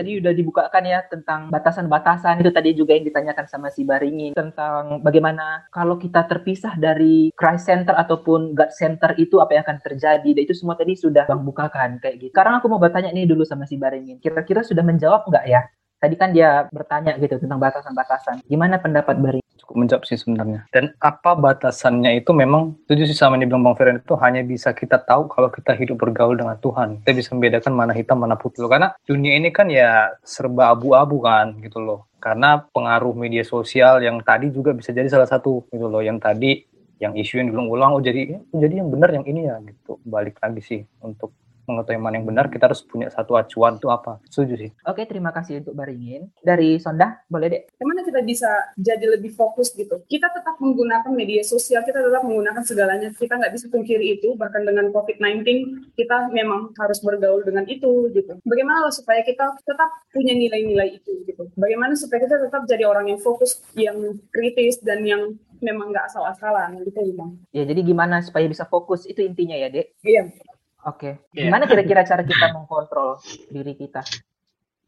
tadi udah dibukakan ya tentang batasan-batasan itu tadi juga yang ditanyakan sama si Baringin tentang bagaimana kalau kita terpisah dari Christ Center ataupun God Center itu apa yang akan terjadi dan itu semua tadi sudah Bang bukakan kayak gitu. Sekarang aku mau bertanya nih dulu sama si Baringin. Kira-kira sudah menjawab nggak ya tadi kan dia bertanya gitu tentang batasan-batasan. Gimana pendapat Bari? Cukup menjawab sih sebenarnya. Dan apa batasannya itu memang setuju sih sama yang dibilang Bang Feren itu hanya bisa kita tahu kalau kita hidup bergaul dengan Tuhan. Kita bisa membedakan mana hitam mana putih loh. Karena dunia ini kan ya serba abu-abu kan gitu loh. Karena pengaruh media sosial yang tadi juga bisa jadi salah satu gitu loh. Yang tadi yang isu yang diulang-ulang oh jadi jadi yang benar yang ini ya gitu. Balik lagi sih untuk mengetahui mana yang benar, kita harus punya satu acuan itu apa. Setuju sih. Oke, terima kasih untuk Baringin. Dari Sonda, boleh deh. Gimana kita bisa jadi lebih fokus gitu? Kita tetap menggunakan media sosial, kita tetap menggunakan segalanya. Kita nggak bisa pungkiri itu, bahkan dengan COVID-19, kita memang harus bergaul dengan itu gitu. Bagaimana supaya kita tetap punya nilai-nilai itu gitu? Bagaimana supaya kita tetap jadi orang yang fokus, yang kritis, dan yang memang nggak asal-asalan gitu bang. Ya jadi gimana supaya bisa fokus itu intinya ya dek? Iya. Oke. Okay. Iya. Gimana kira-kira cara kita mengkontrol diri kita?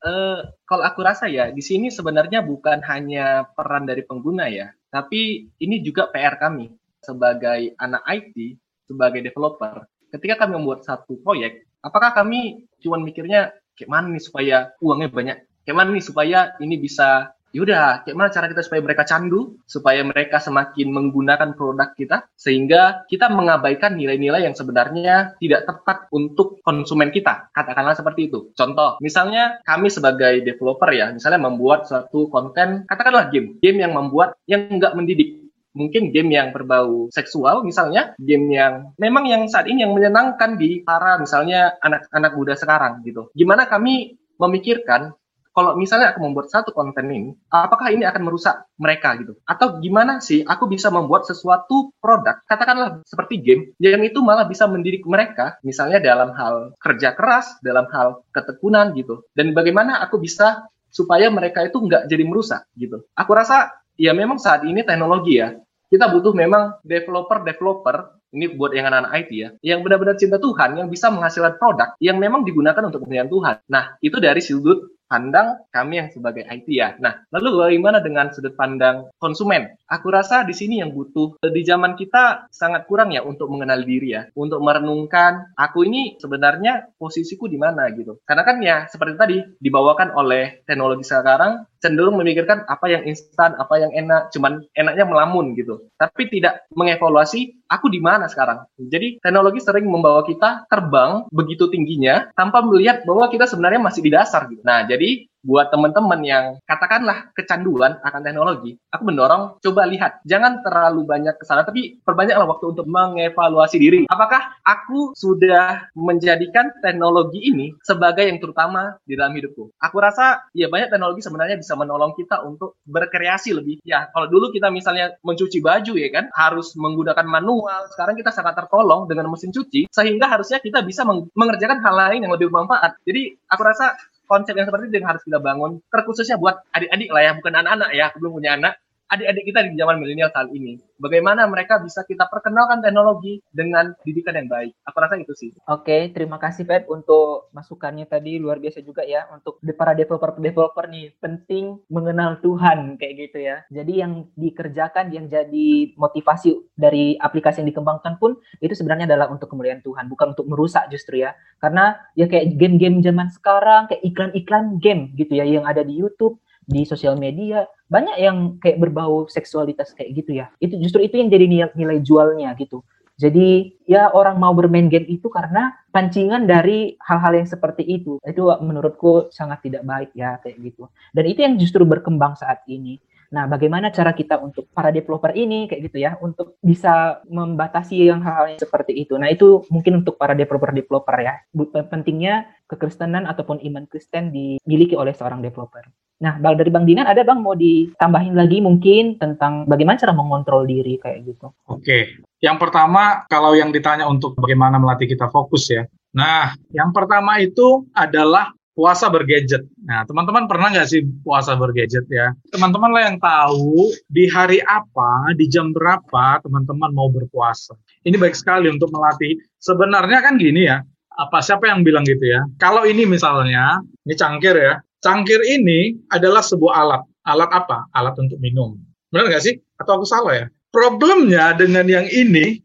Uh, kalau aku rasa ya, di sini sebenarnya bukan hanya peran dari pengguna ya, tapi ini juga PR kami sebagai anak IT, sebagai developer. Ketika kami membuat satu proyek, apakah kami cuma mikirnya kayak mana nih supaya uangnya banyak? Kayak mana nih supaya ini bisa yaudah gimana cara kita supaya mereka candu supaya mereka semakin menggunakan produk kita sehingga kita mengabaikan nilai-nilai yang sebenarnya tidak tepat untuk konsumen kita. Katakanlah seperti itu. Contoh misalnya kami sebagai developer ya misalnya membuat suatu konten katakanlah game. Game yang membuat yang nggak mendidik. Mungkin game yang berbau seksual misalnya game yang memang yang saat ini yang menyenangkan di para misalnya anak-anak muda sekarang gitu. Gimana kami memikirkan kalau misalnya aku membuat satu konten ini, apakah ini akan merusak mereka gitu? Atau gimana sih aku bisa membuat sesuatu produk, katakanlah seperti game, yang itu malah bisa mendidik mereka, misalnya dalam hal kerja keras, dalam hal ketekunan gitu. Dan bagaimana aku bisa supaya mereka itu nggak jadi merusak gitu. Aku rasa ya memang saat ini teknologi ya, kita butuh memang developer-developer ini buat yang anak-anak IT ya, yang benar-benar cinta Tuhan, yang bisa menghasilkan produk yang memang digunakan untuk kepentingan Tuhan. Nah, itu dari sudut pandang kami yang sebagai IT ya. Nah, lalu bagaimana dengan sudut pandang konsumen? Aku rasa di sini yang butuh di zaman kita sangat kurang ya untuk mengenal diri ya, untuk merenungkan aku ini sebenarnya posisiku di mana gitu. Karena kan ya seperti tadi dibawakan oleh teknologi sekarang cenderung memikirkan apa yang instan, apa yang enak, cuman enaknya melamun gitu. Tapi tidak mengevaluasi aku di mana sekarang. Jadi teknologi sering membawa kita terbang begitu tingginya tanpa melihat bahwa kita sebenarnya masih di dasar gitu. Nah, jadi buat teman-teman yang katakanlah kecanduan akan teknologi, aku mendorong coba lihat, jangan terlalu banyak kesalahan, tapi perbanyaklah waktu untuk mengevaluasi diri. Apakah aku sudah menjadikan teknologi ini sebagai yang terutama di dalam hidupku? Aku rasa ya banyak teknologi sebenarnya bisa menolong kita untuk berkreasi lebih. Ya, kalau dulu kita misalnya mencuci baju ya kan, harus menggunakan manual, sekarang kita sangat tertolong dengan mesin cuci, sehingga harusnya kita bisa mengerjakan hal lain yang lebih bermanfaat. Jadi aku rasa konsep yang seperti itu yang harus kita bangun. Terkhususnya buat adik-adik lah ya bukan anak-anak ya aku belum punya anak adik-adik kita di zaman milenial saat ini. Bagaimana mereka bisa kita perkenalkan teknologi dengan didikan yang baik. Aku rasa itu sih. Oke, terima kasih Feb untuk masukannya tadi luar biasa juga ya untuk para developer-developer nih penting mengenal Tuhan kayak gitu ya. Jadi yang dikerjakan yang jadi motivasi dari aplikasi yang dikembangkan pun itu sebenarnya adalah untuk kemuliaan Tuhan, bukan untuk merusak justru ya. Karena ya kayak game-game zaman sekarang, kayak iklan-iklan game gitu ya yang ada di YouTube di sosial media banyak yang kayak berbau seksualitas kayak gitu ya. Itu justru itu yang jadi nilai, nilai jualnya gitu. Jadi ya orang mau bermain game itu karena pancingan dari hal-hal yang seperti itu. Itu menurutku sangat tidak baik ya kayak gitu. Dan itu yang justru berkembang saat ini Nah, bagaimana cara kita untuk para developer ini kayak gitu ya untuk bisa membatasi yang hal-hal seperti itu. Nah, itu mungkin untuk para developer-developer ya. Pentingnya kekristenan ataupun iman Kristen dimiliki oleh seorang developer. Nah, dari Bang Dinan ada Bang mau ditambahin lagi mungkin tentang bagaimana cara mengontrol diri kayak gitu. Oke. Yang pertama kalau yang ditanya untuk bagaimana melatih kita fokus ya. Nah, yang pertama itu adalah puasa bergadget. Nah, teman-teman pernah nggak sih puasa bergadget ya? Teman-teman lah yang tahu di hari apa, di jam berapa teman-teman mau berpuasa. Ini baik sekali untuk melatih. Sebenarnya kan gini ya, apa siapa yang bilang gitu ya? Kalau ini misalnya, ini cangkir ya, Cangkir ini adalah sebuah alat. Alat apa? Alat untuk minum. Benar nggak sih? Atau aku salah ya? Problemnya dengan yang ini,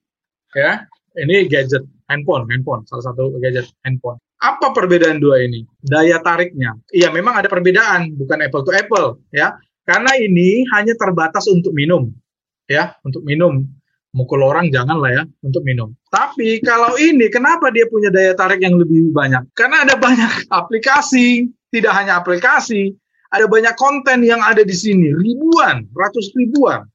ya, ini gadget, handphone, handphone, salah satu gadget handphone. Apa perbedaan dua ini? Daya tariknya. Iya, memang ada perbedaan, bukan apple to apple, ya. Karena ini hanya terbatas untuk minum, ya, untuk minum. Mukul orang jangan lah ya untuk minum. Tapi kalau ini, kenapa dia punya daya tarik yang lebih banyak? Karena ada banyak aplikasi, tidak hanya aplikasi, ada banyak konten yang ada di sini, ribuan, ratus ribuan.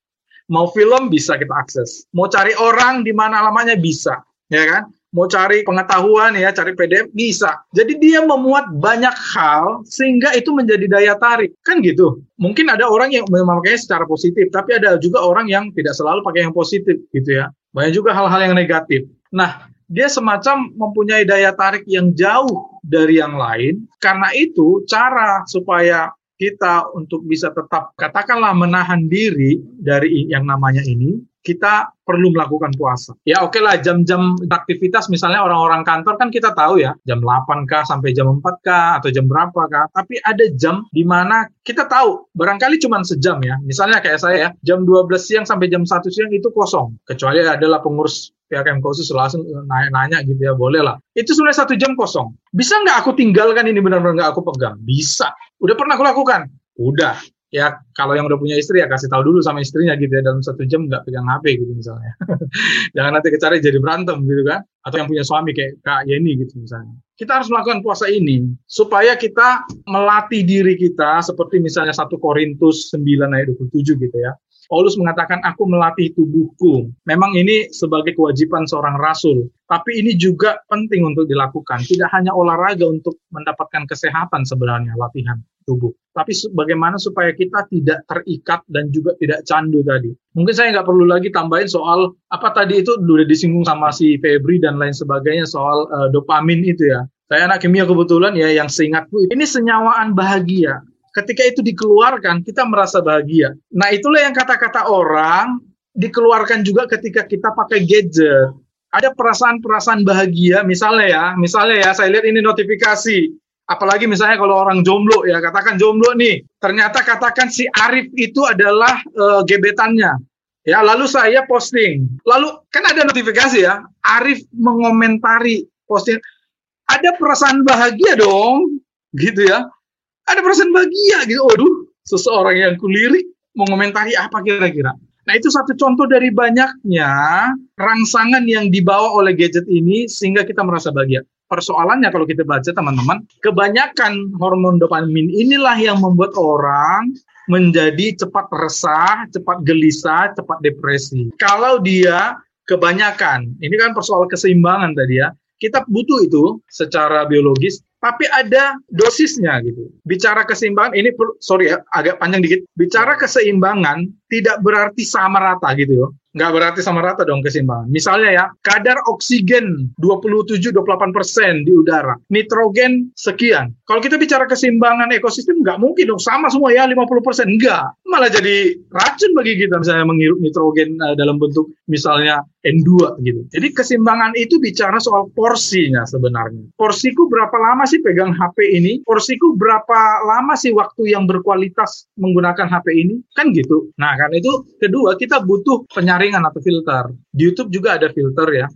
Mau film bisa kita akses, mau cari orang di mana alamatnya bisa, ya kan? Mau cari pengetahuan ya, cari PDF bisa. Jadi dia memuat banyak hal sehingga itu menjadi daya tarik. Kan gitu. Mungkin ada orang yang memakainya secara positif, tapi ada juga orang yang tidak selalu pakai yang positif gitu ya. Banyak juga hal-hal yang negatif. Nah, dia semacam mempunyai daya tarik yang jauh dari yang lain. Karena itu, cara supaya kita untuk bisa tetap katakanlah menahan diri dari yang namanya ini kita perlu melakukan puasa. Ya oke okay lah jam-jam aktivitas misalnya orang-orang kantor kan kita tahu ya jam 8 kah sampai jam 4 kah atau jam berapa kah. Tapi ada jam di mana kita tahu barangkali cuma sejam ya. Misalnya kayak saya ya jam 12 siang sampai jam 1 siang itu kosong. Kecuali adalah pengurus pihak khusus langsung nanya-nanya gitu ya boleh lah. Itu sebenarnya satu jam kosong. Bisa nggak aku tinggalkan ini benar-benar nggak aku pegang? Bisa. Udah pernah aku lakukan? Udah ya kalau yang udah punya istri ya kasih tahu dulu sama istrinya gitu ya. Dalam satu jam nggak pegang HP gitu misalnya. Jangan nanti kecari jadi berantem gitu kan. Atau yang punya suami kayak kak Yeni gitu misalnya. Kita harus melakukan puasa ini supaya kita melatih diri kita seperti misalnya satu Korintus 9 ayat 27 gitu ya Paulus mengatakan aku melatih tubuhku. Memang ini sebagai kewajiban seorang rasul, tapi ini juga penting untuk dilakukan. Tidak hanya olahraga untuk mendapatkan kesehatan sebenarnya latihan tubuh, tapi bagaimana supaya kita tidak terikat dan juga tidak candu tadi. Mungkin saya nggak perlu lagi tambahin soal apa tadi itu sudah disinggung sama si Febri dan lain sebagainya soal uh, dopamin itu ya. Saya anak kimia kebetulan ya yang seingatku ini senyawaan bahagia ketika itu dikeluarkan kita merasa bahagia. Nah itulah yang kata-kata orang dikeluarkan juga ketika kita pakai gadget. Ada perasaan-perasaan bahagia, misalnya ya, misalnya ya, saya lihat ini notifikasi. Apalagi misalnya kalau orang jomblo ya, katakan jomblo nih, ternyata katakan si Arif itu adalah uh, gebetannya. Ya, lalu saya posting. Lalu kan ada notifikasi ya, Arif mengomentari posting. Ada perasaan bahagia dong, gitu ya ada perasaan bahagia gitu. Waduh, seseorang yang kulirik mengomentari apa kira-kira. Nah itu satu contoh dari banyaknya rangsangan yang dibawa oleh gadget ini sehingga kita merasa bahagia. Persoalannya kalau kita baca teman-teman, kebanyakan hormon dopamin inilah yang membuat orang menjadi cepat resah, cepat gelisah, cepat depresi. Kalau dia kebanyakan, ini kan persoalan keseimbangan tadi ya, kita butuh itu secara biologis tapi ada dosisnya gitu. Bicara keseimbangan ini sorry ya agak panjang dikit. Bicara keseimbangan tidak berarti sama rata gitu ya nggak berarti sama rata dong keseimbangan. Misalnya ya, kadar oksigen 27-28 persen di udara, nitrogen sekian. Kalau kita bicara keseimbangan ekosistem, nggak mungkin dong sama semua ya 50 persen. Nggak, malah jadi racun bagi kita misalnya menghirup nitrogen uh, dalam bentuk misalnya N2 gitu. Jadi keseimbangan itu bicara soal porsinya sebenarnya. Porsiku berapa lama sih pegang HP ini? Porsiku berapa lama sih waktu yang berkualitas menggunakan HP ini? Kan gitu. Nah, karena itu kedua kita butuh penyaringan penyaringan atau filter. Di YouTube juga ada filter ya.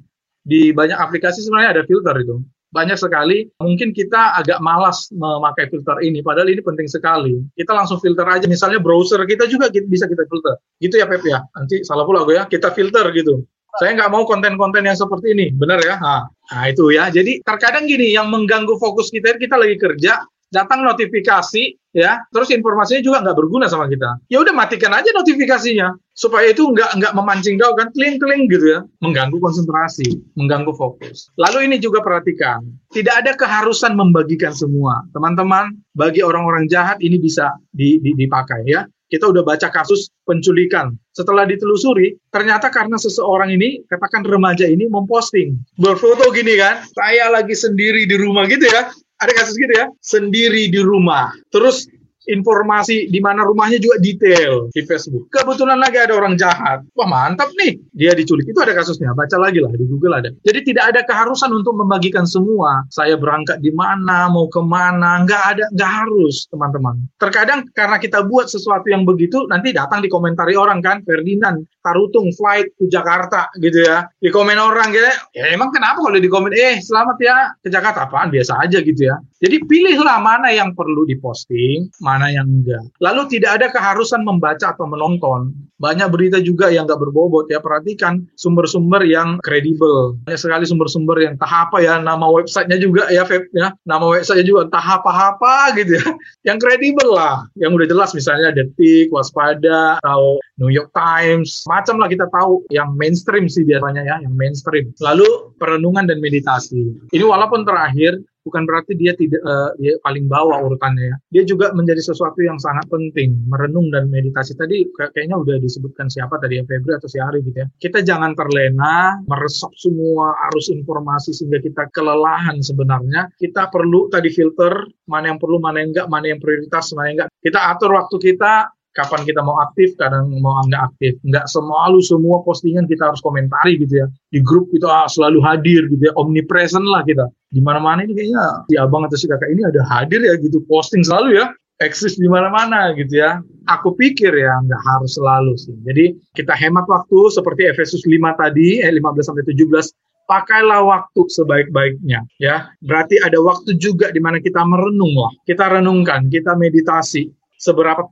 Di banyak aplikasi sebenarnya ada filter itu. Banyak sekali, mungkin kita agak malas memakai filter ini, padahal ini penting sekali. Kita langsung filter aja, misalnya browser kita juga bisa kita filter. Gitu ya Pep ya, nanti salah pula gue ya, kita filter gitu. Saya nggak mau konten-konten yang seperti ini, benar ya? Nah, nah itu ya. Jadi terkadang gini, yang mengganggu fokus kita, kita lagi kerja, datang notifikasi ya terus informasinya juga nggak berguna sama kita. Ya udah matikan aja notifikasinya supaya itu nggak nggak memancing kau kan kling kling gitu ya. Mengganggu konsentrasi mengganggu fokus. Lalu ini juga perhatikan tidak ada keharusan membagikan semua. Teman-teman bagi orang-orang jahat ini bisa dipakai ya. Kita udah baca kasus penculikan. Setelah ditelusuri, ternyata karena seseorang ini, katakan remaja ini memposting, berfoto gini kan, saya lagi sendiri di rumah gitu ya, ada kasus gitu ya, sendiri di rumah. Terus informasi di mana rumahnya juga detail di Facebook. Kebetulan lagi ada orang jahat. Wah mantap nih, dia diculik. Itu ada kasusnya. Baca lagi lah di Google ada. Jadi tidak ada keharusan untuk membagikan semua. Saya berangkat di mana, mau ke mana, nggak ada, nggak harus teman-teman. Terkadang karena kita buat sesuatu yang begitu, nanti datang di komentari orang kan, Ferdinand, Tarutung, flight ke Jakarta gitu ya. Di komen orang gitu, ya emang kenapa kalau di komen, eh selamat ya ke Jakarta, apaan biasa aja gitu ya. Jadi pilihlah mana yang perlu diposting, mana yang enggak. Lalu tidak ada keharusan membaca atau menonton. Banyak berita juga yang nggak berbobot ya. Perhatikan sumber-sumber yang kredibel. Banyak sekali sumber-sumber yang entah apa ya, nama websitenya juga ya, ya. Nama websitenya juga entah apa-apa gitu ya. Yang kredibel lah. Yang udah jelas misalnya Detik, Waspada, atau New York Times. Macam lah kita tahu yang mainstream sih biasanya ya, yang mainstream. Lalu perenungan dan meditasi. Ini walaupun terakhir bukan berarti dia tidak uh, dia paling bawah urutannya ya. Dia juga menjadi sesuatu yang sangat penting. Merenung dan meditasi tadi kayaknya udah disebutkan siapa tadi ya Febri atau si Ari gitu ya. Kita jangan terlena meresap semua arus informasi sehingga kita kelelahan sebenarnya. Kita perlu tadi filter mana yang perlu, mana yang enggak, mana yang prioritas, mana yang enggak. Kita atur waktu kita kapan kita mau aktif, kadang mau nggak aktif. Nggak selalu semua postingan kita harus komentari gitu ya. Di grup itu ah, selalu hadir gitu ya, omnipresent lah kita. Di mana-mana ini kayaknya si abang atau si kakak ini ada hadir ya gitu, posting selalu ya. Eksis di mana-mana gitu ya. Aku pikir ya nggak harus selalu sih. Jadi kita hemat waktu seperti Efesus 5 tadi, eh 15 sampai 17 pakailah waktu sebaik-baiknya ya. Berarti ada waktu juga di mana kita merenung lah. Kita renungkan, kita meditasi seberapa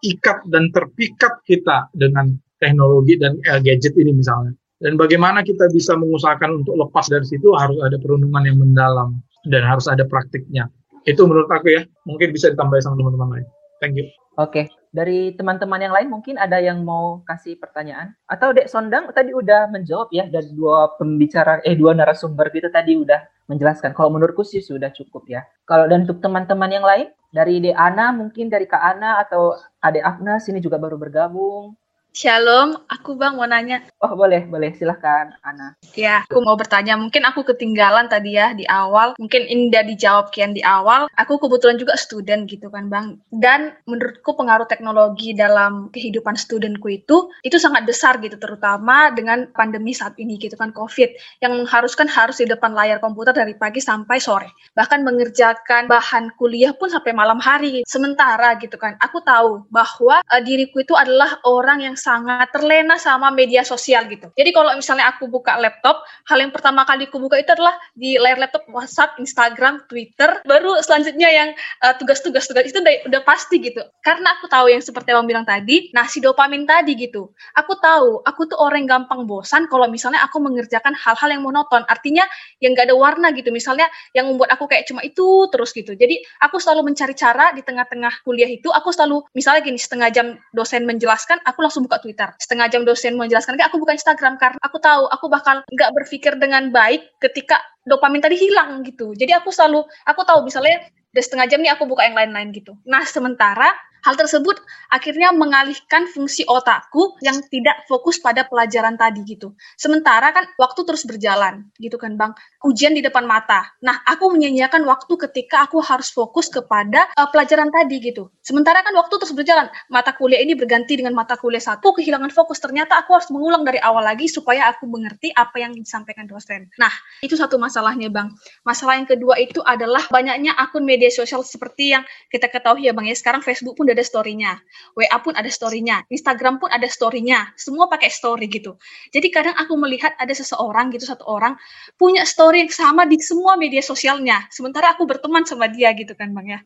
terikat dan terpikat kita dengan teknologi dan uh, gadget ini misalnya. Dan bagaimana kita bisa mengusahakan untuk lepas dari situ harus ada perundungan yang mendalam dan harus ada praktiknya. Itu menurut aku ya, mungkin bisa ditambah sama teman-teman lain. Thank you. Oke, dari teman-teman yang lain mungkin ada yang mau kasih pertanyaan atau Dek Sondang tadi udah menjawab ya dari dua pembicara eh dua narasumber itu tadi udah menjelaskan. Kalau menurutku sih sudah cukup ya. Kalau dan untuk teman-teman yang lain dari Dek Ana mungkin dari Kak Ana atau Ade Agnes ini juga baru bergabung. Shalom, aku Bang mau nanya. Oh boleh, boleh silahkan Ana. Ya, aku mau bertanya. Mungkin aku ketinggalan tadi ya di awal. Mungkin ini udah dijawab kian di awal. Aku kebetulan juga student gitu kan Bang. Dan menurutku pengaruh teknologi dalam kehidupan studentku itu itu sangat besar gitu, terutama dengan pandemi saat ini gitu kan COVID yang mengharuskan harus di depan layar komputer dari pagi sampai sore. Bahkan mengerjakan bahan kuliah pun sampai malam hari. Sementara gitu kan, aku tahu bahwa uh, diriku itu adalah orang yang sangat terlena sama media sosial gitu. Jadi kalau misalnya aku buka laptop, hal yang pertama kali aku buka itu adalah di layar laptop WhatsApp, Instagram, Twitter, baru selanjutnya yang uh, tugas-tugas tugas itu udah, udah pasti gitu. Karena aku tahu yang seperti yang bilang tadi, nah si dopamin tadi gitu. Aku tahu, aku tuh orang yang gampang bosan kalau misalnya aku mengerjakan hal-hal yang monoton. Artinya yang gak ada warna gitu. Misalnya yang membuat aku kayak cuma itu terus gitu. Jadi aku selalu mencari cara di tengah-tengah kuliah itu, aku selalu misalnya gini setengah jam dosen menjelaskan, aku langsung buka buka Twitter. Setengah jam dosen menjelaskan, aku buka Instagram karena aku tahu aku bakal nggak berpikir dengan baik ketika dopamin tadi hilang gitu. Jadi aku selalu, aku tahu misalnya udah setengah jam nih aku buka yang lain-lain gitu. Nah sementara Hal tersebut akhirnya mengalihkan fungsi otakku yang tidak fokus pada pelajaran tadi gitu. Sementara kan waktu terus berjalan gitu kan Bang. Ujian di depan mata. Nah, aku menyanyiakan waktu ketika aku harus fokus kepada uh, pelajaran tadi gitu. Sementara kan waktu terus berjalan. Mata kuliah ini berganti dengan mata kuliah satu, kehilangan fokus. Ternyata aku harus mengulang dari awal lagi supaya aku mengerti apa yang disampaikan dosen. Nah, itu satu masalahnya Bang. Masalah yang kedua itu adalah banyaknya akun media sosial seperti yang kita ketahui ya Bang ya. Sekarang Facebook pun ada story-nya, WA pun ada story-nya, Instagram pun ada story-nya, semua pakai story gitu. Jadi kadang aku melihat ada seseorang gitu, satu orang punya story yang sama di semua media sosialnya, sementara aku berteman sama dia gitu kan Bang ya.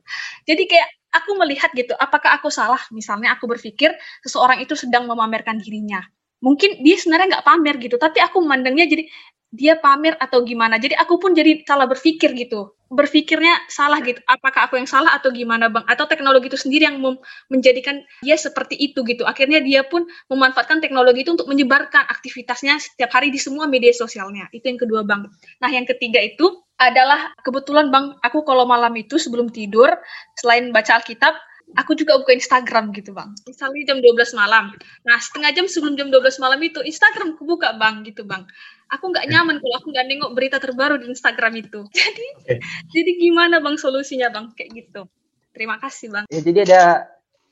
Jadi kayak aku melihat gitu, apakah aku salah? Misalnya aku berpikir seseorang itu sedang memamerkan dirinya. Mungkin dia sebenarnya nggak pamer gitu, tapi aku memandangnya jadi dia pamer atau gimana. Jadi aku pun jadi salah berpikir gitu. Berpikirnya salah gitu. Apakah aku yang salah atau gimana Bang? Atau teknologi itu sendiri yang menjadikan dia seperti itu gitu. Akhirnya dia pun memanfaatkan teknologi itu untuk menyebarkan aktivitasnya setiap hari di semua media sosialnya. Itu yang kedua Bang. Nah yang ketiga itu adalah kebetulan Bang, aku kalau malam itu sebelum tidur, selain baca Alkitab, aku juga buka Instagram gitu bang. Misalnya jam 12 malam. Nah setengah jam sebelum jam 12 malam itu Instagram aku buka bang gitu bang. Aku nggak nyaman kalau aku nggak nengok berita terbaru di Instagram itu. Jadi okay. jadi gimana bang solusinya bang? Kayak gitu. Terima kasih Bang. Ya, jadi ada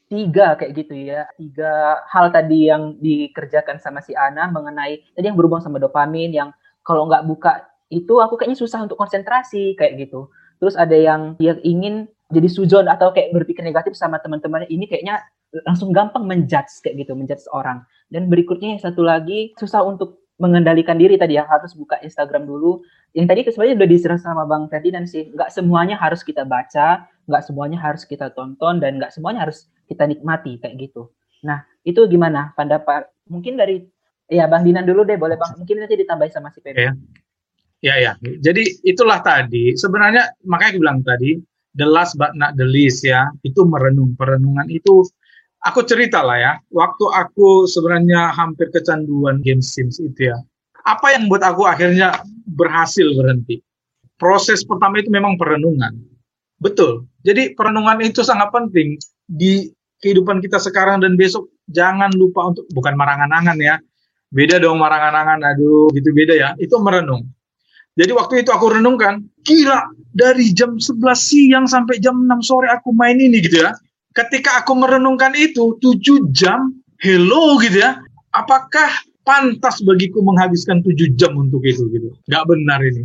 tiga kayak gitu ya. Tiga hal tadi yang dikerjakan sama si Ana mengenai tadi yang berhubung sama dopamin yang kalau nggak buka itu aku kayaknya susah untuk konsentrasi kayak gitu. Terus ada yang dia ingin jadi sujon atau kayak berpikir negatif sama teman-temannya ini kayaknya langsung gampang menjudge kayak gitu menjudge orang dan berikutnya yang satu lagi susah untuk mengendalikan diri tadi ya harus buka Instagram dulu yang tadi sebenarnya udah diserah sama Bang Ferdinand sih nggak semuanya harus kita baca nggak semuanya harus kita tonton dan nggak semuanya harus kita nikmati kayak gitu. Nah itu gimana pendapat mungkin dari ya Bang Dinan dulu deh boleh Bang mungkin nanti ditambahin sama si Pepe. Ya. ya ya jadi itulah tadi sebenarnya makanya aku bilang tadi the last but not the least ya itu merenung perenungan itu aku cerita lah ya waktu aku sebenarnya hampir kecanduan game Sims itu ya apa yang buat aku akhirnya berhasil berhenti proses pertama itu memang perenungan Betul. Jadi perenungan itu sangat penting di kehidupan kita sekarang dan besok. Jangan lupa untuk bukan marangan-angan ya. Beda dong marangan-angan, aduh gitu beda ya. Itu merenung. Jadi waktu itu aku renungkan, gila dari jam 11 siang sampai jam 6 sore aku main ini gitu ya. Ketika aku merenungkan itu 7 jam, hello gitu ya. Apakah pantas bagiku menghabiskan 7 jam untuk itu gitu? Gak benar ini.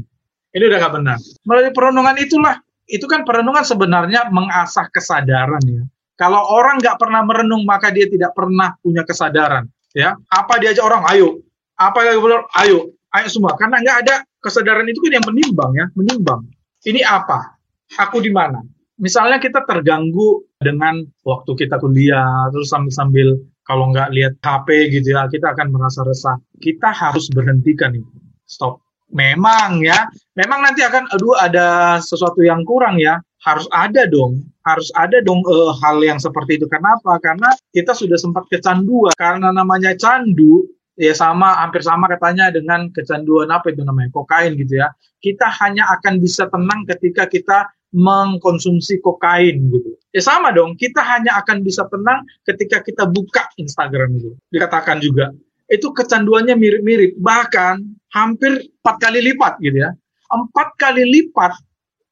Ini udah gak benar. Melalui perenungan itulah itu kan perenungan sebenarnya mengasah kesadaran ya. Kalau orang nggak pernah merenung maka dia tidak pernah punya kesadaran ya. Apa diajak orang ayo, apa yang benar ayo, ayo semua karena nggak ada kesadaran itu kan yang menimbang ya, menimbang. Ini apa? Aku di mana? Misalnya kita terganggu dengan waktu kita kuliah terus sambil-sambil kalau nggak lihat HP gitu ya kita akan merasa resah. Kita harus berhentikan itu. Stop memang ya, memang nanti akan aduh ada sesuatu yang kurang ya. Harus ada dong, harus ada dong uh, hal yang seperti itu. Kenapa? Karena kita sudah sempat kecanduan. Karena namanya candu, ya sama hampir sama katanya dengan kecanduan apa itu namanya kokain gitu ya. Kita hanya akan bisa tenang ketika kita mengkonsumsi kokain gitu. Ya sama dong, kita hanya akan bisa tenang ketika kita buka Instagram itu. Dikatakan juga itu kecanduannya mirip-mirip, bahkan hampir empat kali lipat gitu ya. Empat kali lipat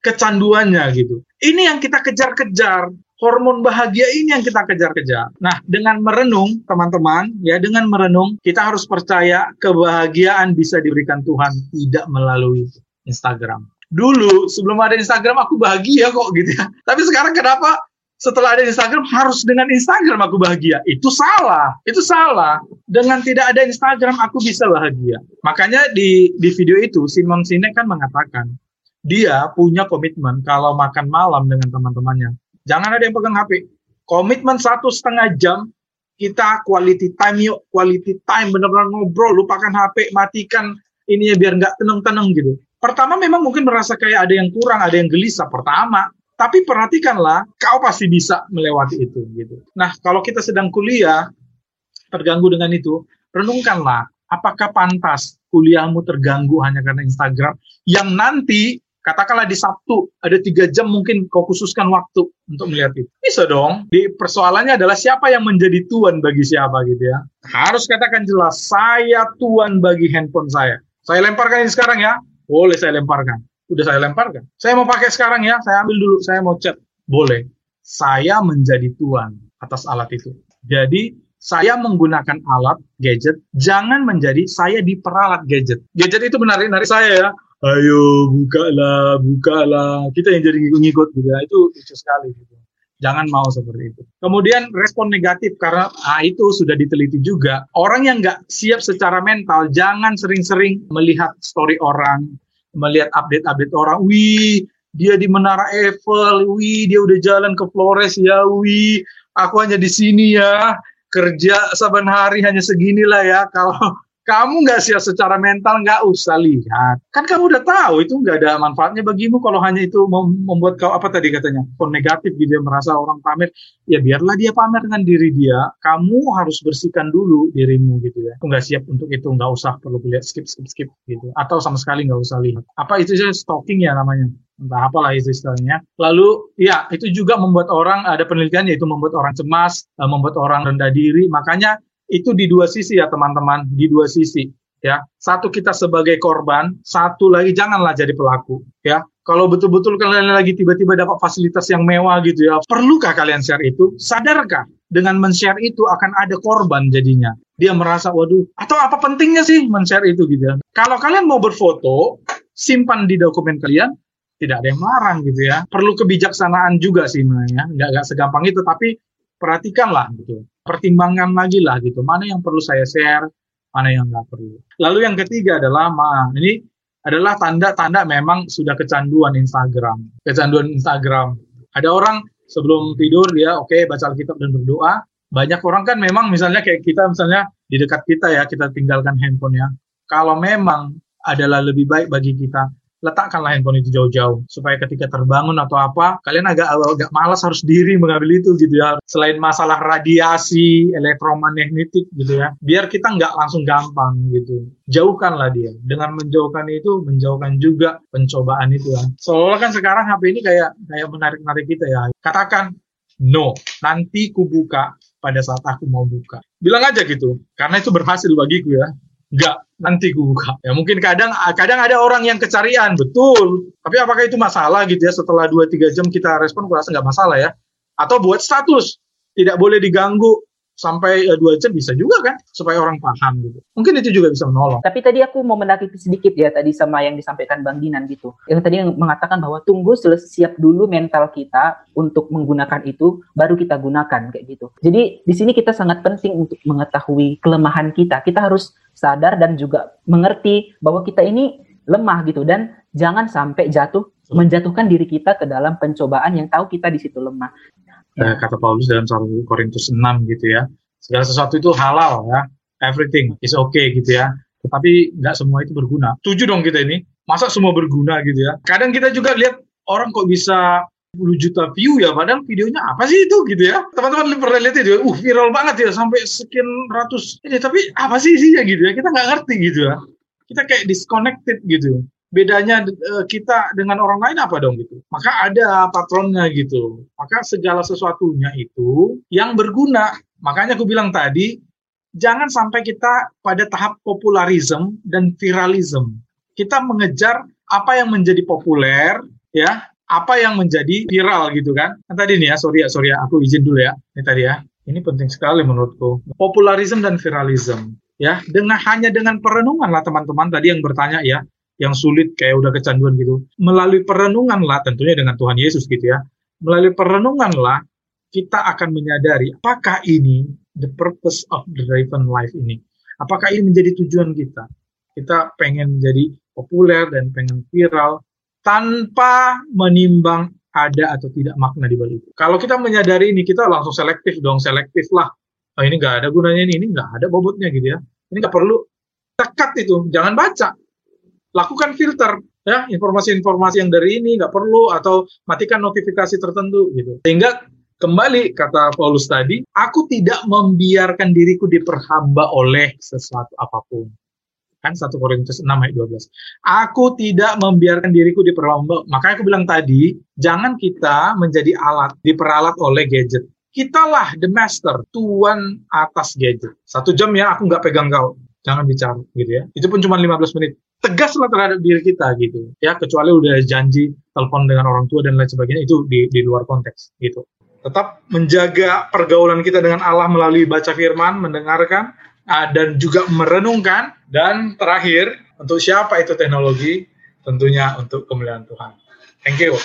kecanduannya gitu. Ini yang kita kejar-kejar. Hormon bahagia ini yang kita kejar-kejar. Nah, dengan merenung, teman-teman, ya dengan merenung, kita harus percaya kebahagiaan bisa diberikan Tuhan, tidak melalui Instagram. Dulu, sebelum ada Instagram, aku bahagia kok gitu ya. Tapi sekarang kenapa setelah ada Instagram harus dengan Instagram aku bahagia. Itu salah. Itu salah. Dengan tidak ada Instagram aku bisa bahagia. Makanya di di video itu Simon Sinek kan mengatakan dia punya komitmen kalau makan malam dengan teman-temannya. Jangan ada yang pegang HP. Komitmen satu setengah jam kita quality time yuk, quality time benar-benar ngobrol, lupakan HP, matikan ininya biar nggak tenang-tenang gitu. Pertama memang mungkin merasa kayak ada yang kurang, ada yang gelisah. Pertama, tapi perhatikanlah, kau pasti bisa melewati itu. Gitu. Nah, kalau kita sedang kuliah, terganggu dengan itu, renungkanlah, apakah pantas kuliahmu terganggu hanya karena Instagram, yang nanti katakanlah di Sabtu ada tiga jam mungkin kau khususkan waktu untuk melihat itu bisa dong di persoalannya adalah siapa yang menjadi tuan bagi siapa gitu ya harus katakan jelas saya tuan bagi handphone saya saya lemparkan ini sekarang ya boleh saya lemparkan udah saya lemparkan. Saya mau pakai sekarang ya, saya ambil dulu, saya mau chat. Boleh. Saya menjadi tuan atas alat itu. Jadi saya menggunakan alat gadget, jangan menjadi saya diperalat gadget. Gadget itu menarik-narik saya ya. Ayo bukalah, bukalah. Kita yang jadi ngikut gitu ya. Itu lucu sekali gitu. Jangan mau seperti itu. Kemudian respon negatif karena ah, itu sudah diteliti juga. Orang yang nggak siap secara mental jangan sering-sering melihat story orang, melihat update-update orang, wih dia di Menara Eiffel, wih dia udah jalan ke Flores ya, wih aku hanya di sini ya, kerja saban hari hanya seginilah ya. Kalau kamu nggak siap secara mental nggak usah lihat. Kan kamu udah tahu itu nggak ada manfaatnya bagimu kalau hanya itu membuat kau apa tadi katanya kon negatif gitu dia merasa orang pamer. Ya biarlah dia pamer dengan diri dia. Kamu harus bersihkan dulu dirimu gitu ya. Nggak siap untuk itu nggak usah perlu lihat skip skip skip gitu. Atau sama sekali nggak usah lihat. Apa itu sih stalking ya namanya? Entah apalah itu istilahnya. Lalu ya itu juga membuat orang ada penelitian yaitu membuat orang cemas, eh, membuat orang rendah diri. Makanya itu di dua sisi ya teman-teman, di dua sisi ya. Satu kita sebagai korban, satu lagi janganlah jadi pelaku ya. Kalau betul-betul kalian lagi tiba-tiba dapat fasilitas yang mewah gitu ya, perlukah kalian share itu? Sadarkah dengan men-share itu akan ada korban jadinya? Dia merasa, waduh, atau apa pentingnya sih men-share itu gitu ya? Kalau kalian mau berfoto, simpan di dokumen kalian, tidak ada yang melarang gitu ya. Perlu kebijaksanaan juga sih ya, nggak, nggak segampang itu, tapi perhatikanlah gitu. Pertimbangkan lagi lah gitu, mana yang perlu saya share, mana yang nggak perlu. Lalu yang ketiga adalah, ma, ini adalah tanda-tanda memang sudah kecanduan Instagram. Kecanduan Instagram. Ada orang sebelum tidur dia oke okay, baca Alkitab dan berdoa. Banyak orang kan memang misalnya kayak kita misalnya di dekat kita ya kita tinggalkan handphonenya. Kalau memang adalah lebih baik bagi kita letakkanlah handphone itu jauh-jauh supaya ketika terbangun atau apa kalian agak agak malas harus diri mengambil itu gitu ya. Selain masalah radiasi elektromagnetik gitu ya. Biar kita nggak langsung gampang gitu. Jauhkanlah dia. Dengan menjauhkan itu menjauhkan juga pencobaan itu ya. Seolah kan sekarang HP ini kayak kayak menarik-narik kita ya. Katakan no nanti ku buka pada saat aku mau buka. Bilang aja gitu karena itu berhasil bagiku ya. Nggak nanti gue buka. Ya mungkin kadang kadang ada orang yang kecarian, betul. Tapi apakah itu masalah gitu ya? Setelah 2-3 jam kita respon, gue rasa nggak masalah ya. Atau buat status, tidak boleh diganggu sampai uh, dua jam bisa juga kan? Supaya orang paham gitu. Mungkin itu juga bisa menolong. Tapi tadi aku mau menakiti sedikit ya tadi sama yang disampaikan bang Dinan gitu. Yang tadi mengatakan bahwa tunggu siap dulu mental kita untuk menggunakan itu baru kita gunakan kayak gitu. Jadi di sini kita sangat penting untuk mengetahui kelemahan kita. Kita harus sadar dan juga mengerti bahwa kita ini lemah gitu. Dan jangan sampai jatuh menjatuhkan diri kita ke dalam pencobaan yang tahu kita di situ lemah. Ya. kata Paulus dalam 1 Korintus 6 gitu ya. Segala sesuatu itu halal ya. Everything is okay gitu ya. Tetapi nggak semua itu berguna. Tujuh dong kita ini? Masa semua berguna gitu ya? Kadang kita juga lihat orang kok bisa 10 juta view ya padahal videonya apa sih itu gitu ya teman-teman pernah lihat itu uh viral banget ya sampai sekian ratus ini tapi apa sih isinya gitu ya kita nggak ngerti gitu ya kita kayak disconnected gitu bedanya uh, kita dengan orang lain apa dong gitu. Maka ada patronnya gitu. Maka segala sesuatunya itu yang berguna. Makanya aku bilang tadi, jangan sampai kita pada tahap popularisme dan viralism. Kita mengejar apa yang menjadi populer, ya, apa yang menjadi viral gitu kan. Nah, tadi nih ya, sorry ya, sorry ya, aku izin dulu ya. Ini tadi ya. Ini penting sekali menurutku. Popularisme dan viralism. Ya, dengan hanya dengan perenungan lah teman-teman tadi yang bertanya ya, yang sulit kayak udah kecanduan gitu. Melalui perenungan lah tentunya dengan Tuhan Yesus gitu ya. Melalui perenungan lah kita akan menyadari apakah ini the purpose of the driven life ini. Apakah ini menjadi tujuan kita? Kita pengen jadi populer dan pengen viral tanpa menimbang ada atau tidak makna di balik itu. Kalau kita menyadari ini, kita langsung selektif dong, selektif lah. Oh, ini nggak ada gunanya ini, ini nggak ada bobotnya gitu ya. Ini nggak perlu tekat itu, jangan baca lakukan filter ya informasi-informasi yang dari ini nggak perlu atau matikan notifikasi tertentu gitu sehingga kembali kata Paulus tadi aku tidak membiarkan diriku diperhamba oleh sesuatu apa pun kan 1 Korintus 6 ayat 12 aku tidak membiarkan diriku diperhamba makanya aku bilang tadi jangan kita menjadi alat diperalat oleh gadget. Kitalah the master tuan atas gadget. Satu jam ya aku nggak pegang kau. Jangan bicara gitu ya. Itu pun cuma 15 menit. Tegaslah terhadap diri kita gitu. Ya kecuali udah janji telepon dengan orang tua dan lain sebagainya itu di, di luar konteks gitu. Tetap menjaga pergaulan kita dengan Allah melalui baca firman mendengarkan uh, dan juga merenungkan dan terakhir untuk siapa itu teknologi tentunya untuk kemuliaan Tuhan thank you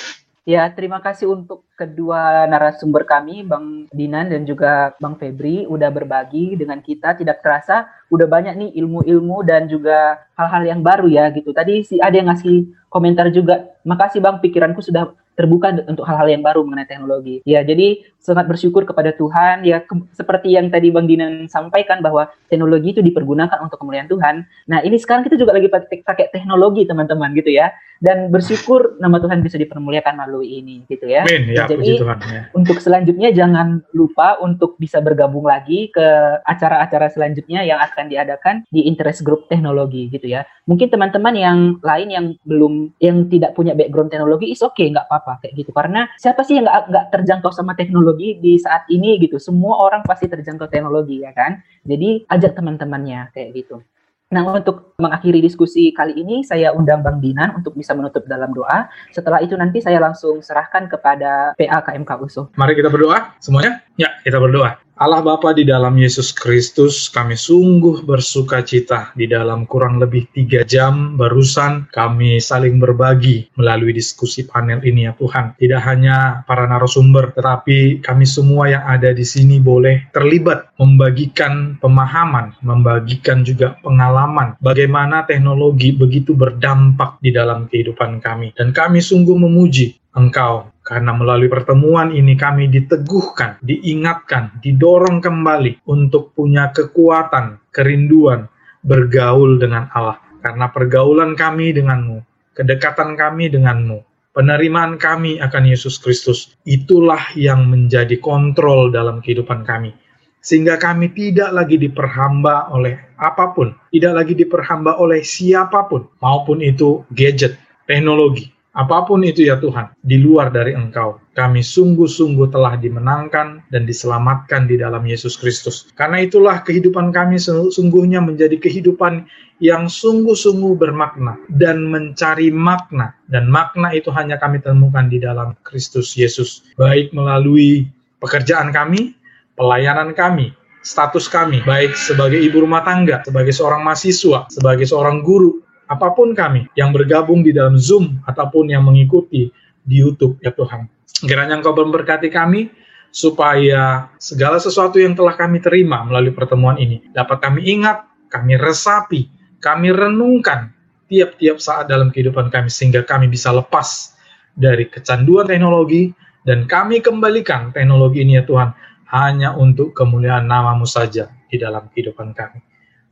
Ya, terima kasih untuk kedua narasumber kami, Bang Dinan dan juga Bang Febri, udah berbagi dengan kita. Tidak terasa, udah banyak nih ilmu-ilmu dan juga hal-hal yang baru ya gitu. Tadi si ada yang ngasih komentar juga. Makasih Bang, pikiranku sudah terbuka untuk hal-hal yang baru mengenai teknologi. Ya, jadi sangat bersyukur kepada Tuhan. Ya, ke, seperti yang tadi Bang Dinan sampaikan bahwa teknologi itu dipergunakan untuk kemuliaan Tuhan. Nah, ini sekarang kita juga lagi pakai, pakai teknologi, teman-teman, gitu ya. Dan bersyukur nama Tuhan bisa dipermuliakan melalui ini, gitu ya. Amin. Ya, jadi, Tuhan, ya. untuk selanjutnya jangan lupa untuk bisa bergabung lagi ke acara-acara selanjutnya yang akan diadakan di interest group teknologi, gitu ya. Mungkin teman-teman yang lain yang belum, yang tidak punya background teknologi, is oke, okay, nggak apa-apa apa kayak gitu karena siapa sih yang nggak terjangkau sama teknologi di saat ini gitu semua orang pasti terjangkau teknologi ya kan jadi ajak teman-temannya kayak gitu Nah, untuk mengakhiri diskusi kali ini, saya undang Bang Dinan untuk bisa menutup dalam doa. Setelah itu nanti saya langsung serahkan kepada PA KMK USO. Mari kita berdoa semuanya. Ya, kita berdoa. Allah Bapa di dalam Yesus Kristus, kami sungguh bersuka cita di dalam kurang lebih tiga jam barusan kami saling berbagi melalui diskusi panel ini ya Tuhan. Tidak hanya para narasumber, tetapi kami semua yang ada di sini boleh terlibat membagikan pemahaman, membagikan juga pengalaman bagaimana teknologi begitu berdampak di dalam kehidupan kami. Dan kami sungguh memuji Engkau karena melalui pertemuan ini kami diteguhkan, diingatkan, didorong kembali untuk punya kekuatan, kerinduan bergaul dengan Allah. Karena pergaulan kami denganmu, kedekatan kami denganmu, penerimaan kami akan Yesus Kristus, itulah yang menjadi kontrol dalam kehidupan kami. Sehingga kami tidak lagi diperhamba oleh apa pun, tidak lagi diperhamba oleh siapa pun, maupun itu gadget, teknologi, Apa pun itu ya Tuhan, di luar dari Engkau, kami sungguh-sungguh telah dimenangkan dan diselamatkan di dalam Yesus Kristus. Karena itulah kehidupan kami sungguhnya menjadi kehidupan yang sungguh-sungguh bermakna dan mencari makna. Dan makna itu hanya kami temukan di dalam Kristus Yesus. Baik melalui pekerjaan kami, pelayanan kami, status kami, baik sebagai ibu rumah tangga, sebagai seorang mahasiswa, sebagai seorang guru, apa pun kami yang bergabung di dalam Zoom ataupun yang mengikuti di YouTube ya Tuhan. Kiranya Engkau memberkati kami supaya segala sesuatu yang telah kami terima melalui pertemuan ini dapat kami ingat, kami resapi, kami renungkan tiap-tiap saat dalam kehidupan kami sehingga kami bisa lepas dari kecanduan teknologi dan kami kembalikan teknologi ini ya Tuhan hanya untuk kemuliaan namamu saja di dalam kehidupan kami.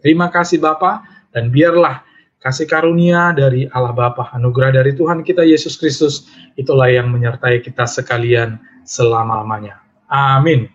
Terima kasih Bapak dan biarlah kasih karunia dari Allah Bapa, anugerah dari Tuhan kita Yesus Kristus, itulah yang menyertai kita sekalian selama-lamanya. Amin.